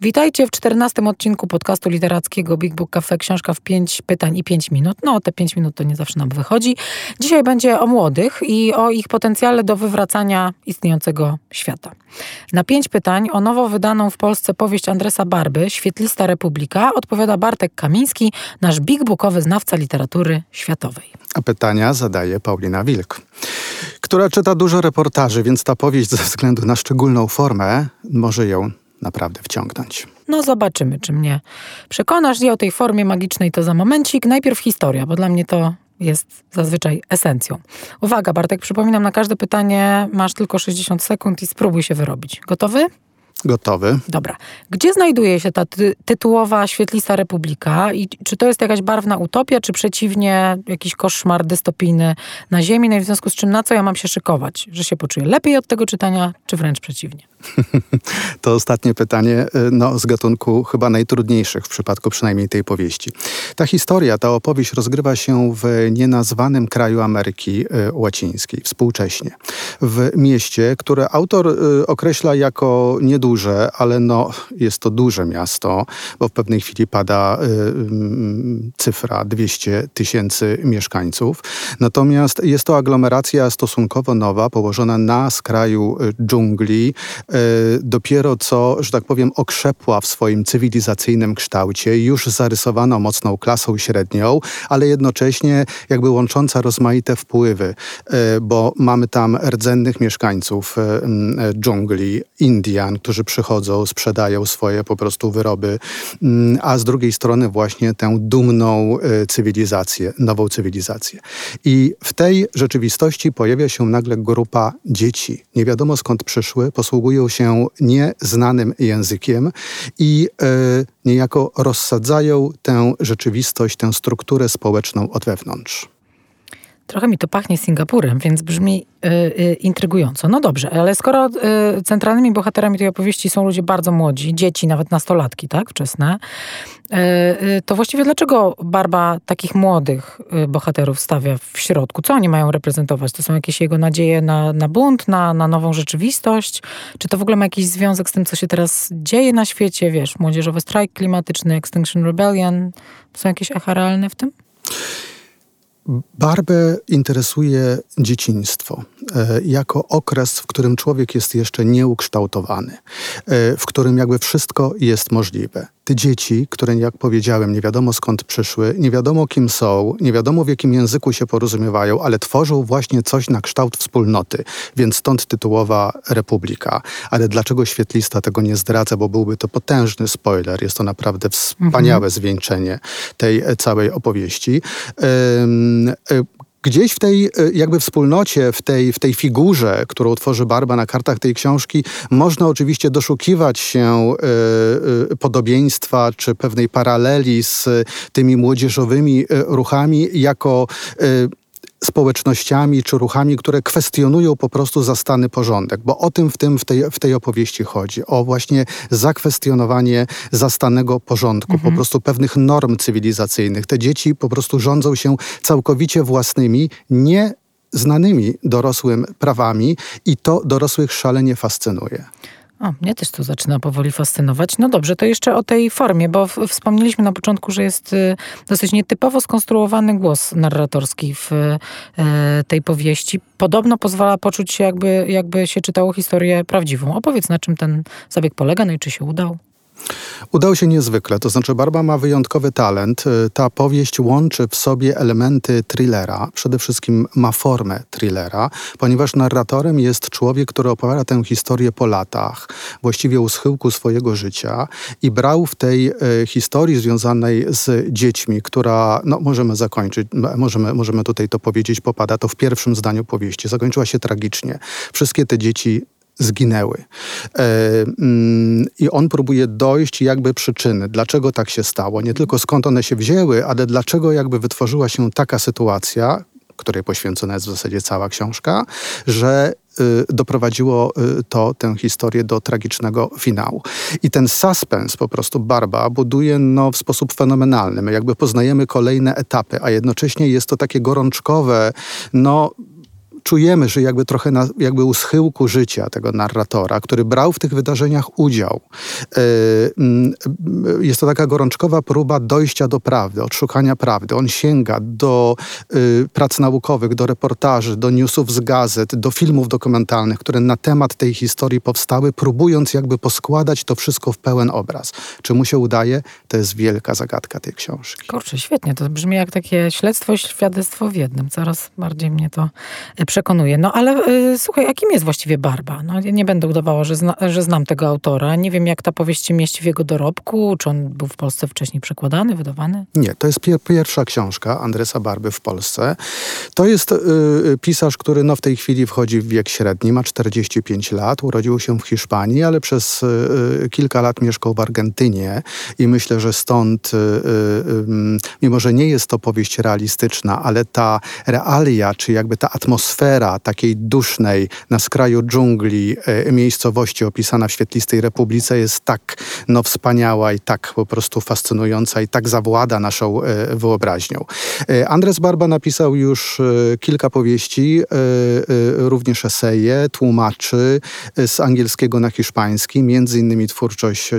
Witajcie w czternastym odcinku podcastu literackiego Big Book Cafe. Książka w 5 pytań i 5 minut. No, te 5 minut to nie zawsze nam wychodzi. Dzisiaj będzie o młodych i o ich potencjale do wywracania istniejącego świata. Na 5 pytań o nowo wydaną w Polsce powieść Andresa Barby, Świetlista Republika, odpowiada Bartek Kamiński, nasz big bookowy znawca literatury światowej. A pytania zadaje Paulina Wilk, która czyta dużo reportaży, więc ta powieść ze względu na szczególną formę może ją naprawdę wciągnąć. No zobaczymy, czy mnie przekonasz. I o tej formie magicznej to za momencik. Najpierw historia, bo dla mnie to jest zazwyczaj esencją. Uwaga, Bartek, przypominam, na każde pytanie masz tylko 60 sekund i spróbuj się wyrobić. Gotowy? Gotowy? Dobra. Gdzie znajduje się ta ty tytułowa świetlista republika i czy to jest jakaś barwna utopia, czy przeciwnie jakiś koszmar dystopijny na ziemi? No i w związku z czym na co ja mam się szykować? Że się poczuję lepiej od tego czytania, czy wręcz przeciwnie? to ostatnie pytanie, no, z gatunku chyba najtrudniejszych w przypadku przynajmniej tej powieści. Ta historia, ta opowieść rozgrywa się w nienazwanym kraju Ameryki Łacińskiej, współcześnie. W mieście, które autor określa jako nieduże, ale no, jest to duże miasto, bo w pewnej chwili pada cyfra 200 tysięcy mieszkańców. Natomiast jest to aglomeracja stosunkowo nowa, położona na skraju dżungli, dopiero co, że tak powiem, okrzepła w swoim cywilizacyjnym kształcie, już zarysowano mocną klasą średnią, ale jednocześnie jakby łącząca rozmaite wpływy, bo mamy tam rdzennych mieszkańców dżungli, Indian, którzy przychodzą, sprzedają swoje po prostu wyroby, a z drugiej strony właśnie tę dumną cywilizację, nową cywilizację. I w tej rzeczywistości pojawia się nagle grupa dzieci. Nie wiadomo skąd przyszły, posługują się nieznanym językiem i e, niejako rozsadzają tę rzeczywistość, tę strukturę społeczną od wewnątrz. Trochę mi to pachnie Singapurem, więc brzmi y, y, intrygująco. No dobrze, ale skoro y, centralnymi bohaterami tej opowieści są ludzie bardzo młodzi, dzieci, nawet nastolatki, tak, wczesne, to właściwie dlaczego Barba takich młodych bohaterów stawia w środku? Co oni mają reprezentować? To są jakieś jego nadzieje na, na bunt, na, na nową rzeczywistość? Czy to w ogóle ma jakiś związek z tym, co się teraz dzieje na świecie? Wiesz, młodzieżowy strajk klimatyczny, Extinction Rebellion. Są jakieś echa realne w tym? Barbę interesuje dzieciństwo jako okres, w którym człowiek jest jeszcze nieukształtowany, e, w którym jakby wszystko jest możliwe. Te dzieci, które jak powiedziałem, nie wiadomo skąd przyszły, nie wiadomo kim są, nie wiadomo w jakim języku się porozumiewają, ale tworzą właśnie coś na kształt wspólnoty, więc stąd tytułowa Republika. Ale dlaczego świetlista tego nie zdradza, bo byłby to potężny spoiler. Jest to naprawdę wspaniałe mhm. zwieńczenie tej całej opowieści. Gdzieś w tej jakby wspólnocie, w tej, w tej figurze, którą tworzy Barba na kartach tej książki, można oczywiście doszukiwać się y, y, podobieństwa czy pewnej paraleli z tymi młodzieżowymi ruchami jako y, społecznościami czy ruchami, które kwestionują po prostu zastany porządek, bo o tym w, tym w, tej, w tej opowieści chodzi. O właśnie zakwestionowanie zastanego porządku, mhm. po prostu pewnych norm cywilizacyjnych. Te dzieci po prostu rządzą się całkowicie własnymi, nie znanymi dorosłym prawami i to dorosłych szalenie fascynuje. O, mnie też to zaczyna powoli fascynować. No dobrze, to jeszcze o tej formie, bo wspomnieliśmy na początku, że jest y, dosyć nietypowo skonstruowany głos narratorski w y, tej powieści. Podobno pozwala poczuć się, jakby, jakby się czytało historię prawdziwą. Opowiedz, na czym ten zabieg polega, no i czy się udał? Udał się niezwykle, to znaczy Barba ma wyjątkowy talent. Y, ta powieść łączy w sobie elementy thrillera, przede wszystkim ma formę thrillera, ponieważ narratorem jest człowiek, który opowiada tę historię po latach, właściwie u schyłku swojego życia i brał w tej y, historii związanej z dziećmi, która, no możemy zakończyć, możemy, możemy tutaj to powiedzieć, popada to w pierwszym zdaniu powieści. Zakończyła się tragicznie. Wszystkie te dzieci zginęły. E, mm, I on próbuje dojść jakby przyczyny, dlaczego tak się stało. Nie tylko skąd one się wzięły, ale dlaczego jakby wytworzyła się taka sytuacja, której poświęcona jest w zasadzie cała książka, że y, doprowadziło y, to tę historię do tragicznego finału. I ten suspens po prostu Barba buduje no, w sposób fenomenalny. My jakby poznajemy kolejne etapy, a jednocześnie jest to takie gorączkowe, no czujemy, że jakby trochę na, jakby u schyłku życia tego narratora, który brał w tych wydarzeniach udział. E, mm, jest to taka gorączkowa próba dojścia do prawdy, odszukania prawdy. On sięga do y, prac naukowych, do reportaży, do newsów z gazet, do filmów dokumentalnych, które na temat tej historii powstały, próbując jakby poskładać to wszystko w pełen obraz. Czy mu się udaje? To jest wielka zagadka tej książki. Kurczę, świetnie. To brzmi jak takie śledztwo i świadectwo w jednym. Coraz bardziej mnie to przekonuje przekonuje. No ale y, słuchaj, a kim jest właściwie Barba? No, nie będę udawała, że, zna, że znam tego autora. Nie wiem, jak ta powieść się mieści w jego dorobku. Czy on był w Polsce wcześniej przekładany, wydawany? Nie, to jest pier pierwsza książka Andresa Barby w Polsce. To jest y, pisarz, który no, w tej chwili wchodzi w wiek średni, ma 45 lat, urodził się w Hiszpanii, ale przez y, kilka lat mieszkał w Argentynie i myślę, że stąd, y, y, mimo że nie jest to powieść realistyczna, ale ta realia, czy jakby ta atmosfera, atmosfera takiej dusznej na skraju dżungli e, miejscowości opisana w Świetlistej Republice jest tak no, wspaniała i tak po prostu fascynująca i tak zawłada naszą e, wyobraźnią. E, Andres Barba napisał już kilka powieści, również eseje, tłumaczy z angielskiego na hiszpański, między innymi twórczość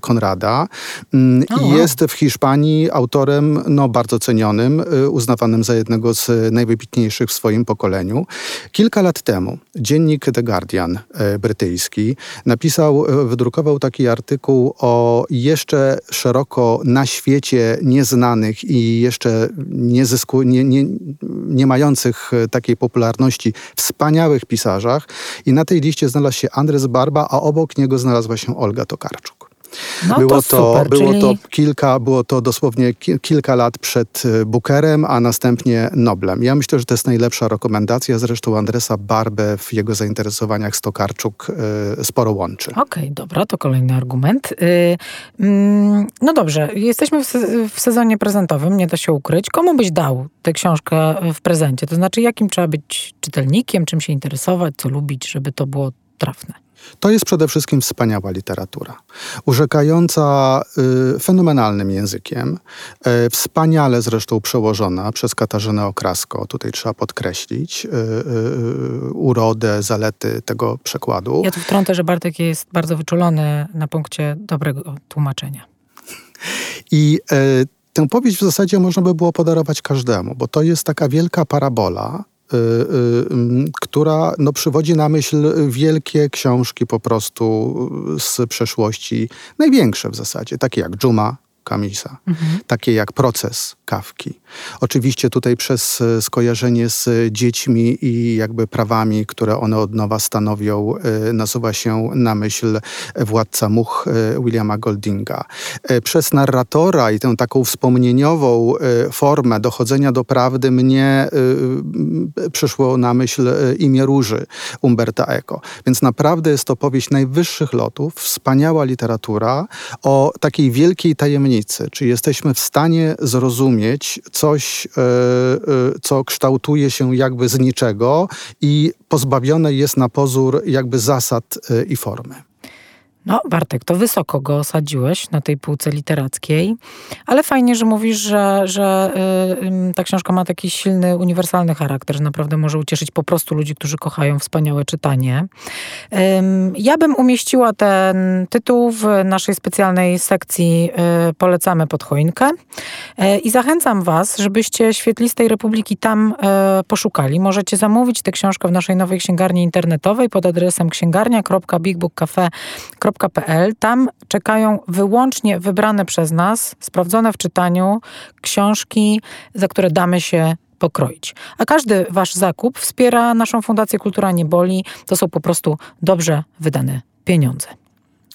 Konrada. Mm, jest w Hiszpanii autorem no, bardzo cenionym, uznawanym za jednego z najwybitniejszych w swoim pokoleniu. Kilka lat temu dziennik The Guardian e, brytyjski napisał, e, wydrukował taki artykuł o jeszcze szeroko na świecie nieznanych i jeszcze nie, zysku, nie, nie, nie mających e, takiej popularności wspaniałych pisarzach i na tej liście znalazł się Andres Barba, a obok niego znalazła się Olga Tokarczuk. No było to, super, było czyli... to kilka, było to dosłownie ki kilka lat przed y, Bookerem, a następnie Noblem. Ja myślę, że to jest najlepsza rekomendacja. Zresztą Andresa Barbę w jego zainteresowaniach Stokarczuk y, sporo łączy. Okej, okay, dobra, to kolejny argument. Y, mm, no dobrze, jesteśmy w, se w sezonie prezentowym, nie da się ukryć. Komu byś dał tę książkę w prezencie? To znaczy, jakim trzeba być czytelnikiem, czym się interesować, co lubić, żeby to było trafne? To jest przede wszystkim wspaniała literatura, urzekająca y, fenomenalnym językiem, y, wspaniale zresztą przełożona przez Katarzynę Okrasko. Tutaj trzeba podkreślić y, y, urodę, zalety tego przekładu. Ja tu wtrącę, że Bartek jest bardzo wyczulony na punkcie dobrego tłumaczenia. I y, tę powieść w zasadzie można by było podarować każdemu, bo to jest taka wielka parabola, Y, y, która no, przywodzi na myśl wielkie książki po prostu z przeszłości, największe w zasadzie, takie jak Dżuma, Kamisa, mhm. takie jak proces Kawki. Oczywiście tutaj przez e, skojarzenie z dziećmi i jakby prawami, które one od nowa stanowią, e, nasuwa się na myśl Władca Much e, Williama Goldinga. Przez narratora i tę taką wspomnieniową formę dochodzenia do prawdy mnie przyszło na myśl imię Róży Umberta Eco. Więc naprawdę jest to powieść najwyższych lotów, wspaniała literatura o takiej wielkiej tajemnicy. Czy jesteśmy w stanie zrozumieć, coś, e, e, co kształtuje się jakby z niczego i pozbawione jest na pozór jakby zasad e, i formy. No, Bartek, to wysoko go osadziłeś na tej półce literackiej, ale fajnie, że mówisz, że, że y, ta książka ma taki silny, uniwersalny charakter, że naprawdę może ucieszyć po prostu ludzi, którzy kochają wspaniałe czytanie. Y, ja bym umieściła ten tytuł w naszej specjalnej sekcji y, Polecamy pod choinkę y, i zachęcam was, żebyście Świetlistej Republiki tam y, poszukali. Możecie zamówić tę książkę w naszej nowej księgarni internetowej pod adresem księgarnia.bigbookcafe.com tam czekają wyłącznie wybrane przez nas, sprawdzone w czytaniu książki, za które damy się pokroić. A każdy wasz zakup wspiera naszą Fundację Kultura Nie Boli. To są po prostu dobrze wydane pieniądze.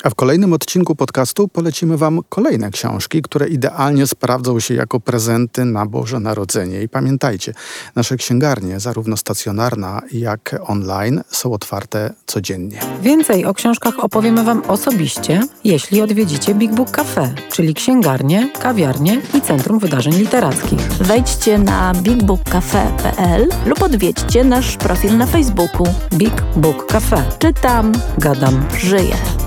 A w kolejnym odcinku podcastu polecimy Wam kolejne książki, które idealnie sprawdzą się jako prezenty na Boże Narodzenie. I pamiętajcie, nasze księgarnie, zarówno stacjonarna, jak online, są otwarte codziennie. Więcej o książkach opowiemy Wam osobiście, jeśli odwiedzicie Big Book Cafe, czyli księgarnię, kawiarnię i Centrum Wydarzeń Literackich. Wejdźcie na bigbookcafe.pl lub odwiedźcie nasz profil na Facebooku. Big Book Cafe. Czytam, Gadam. żyję.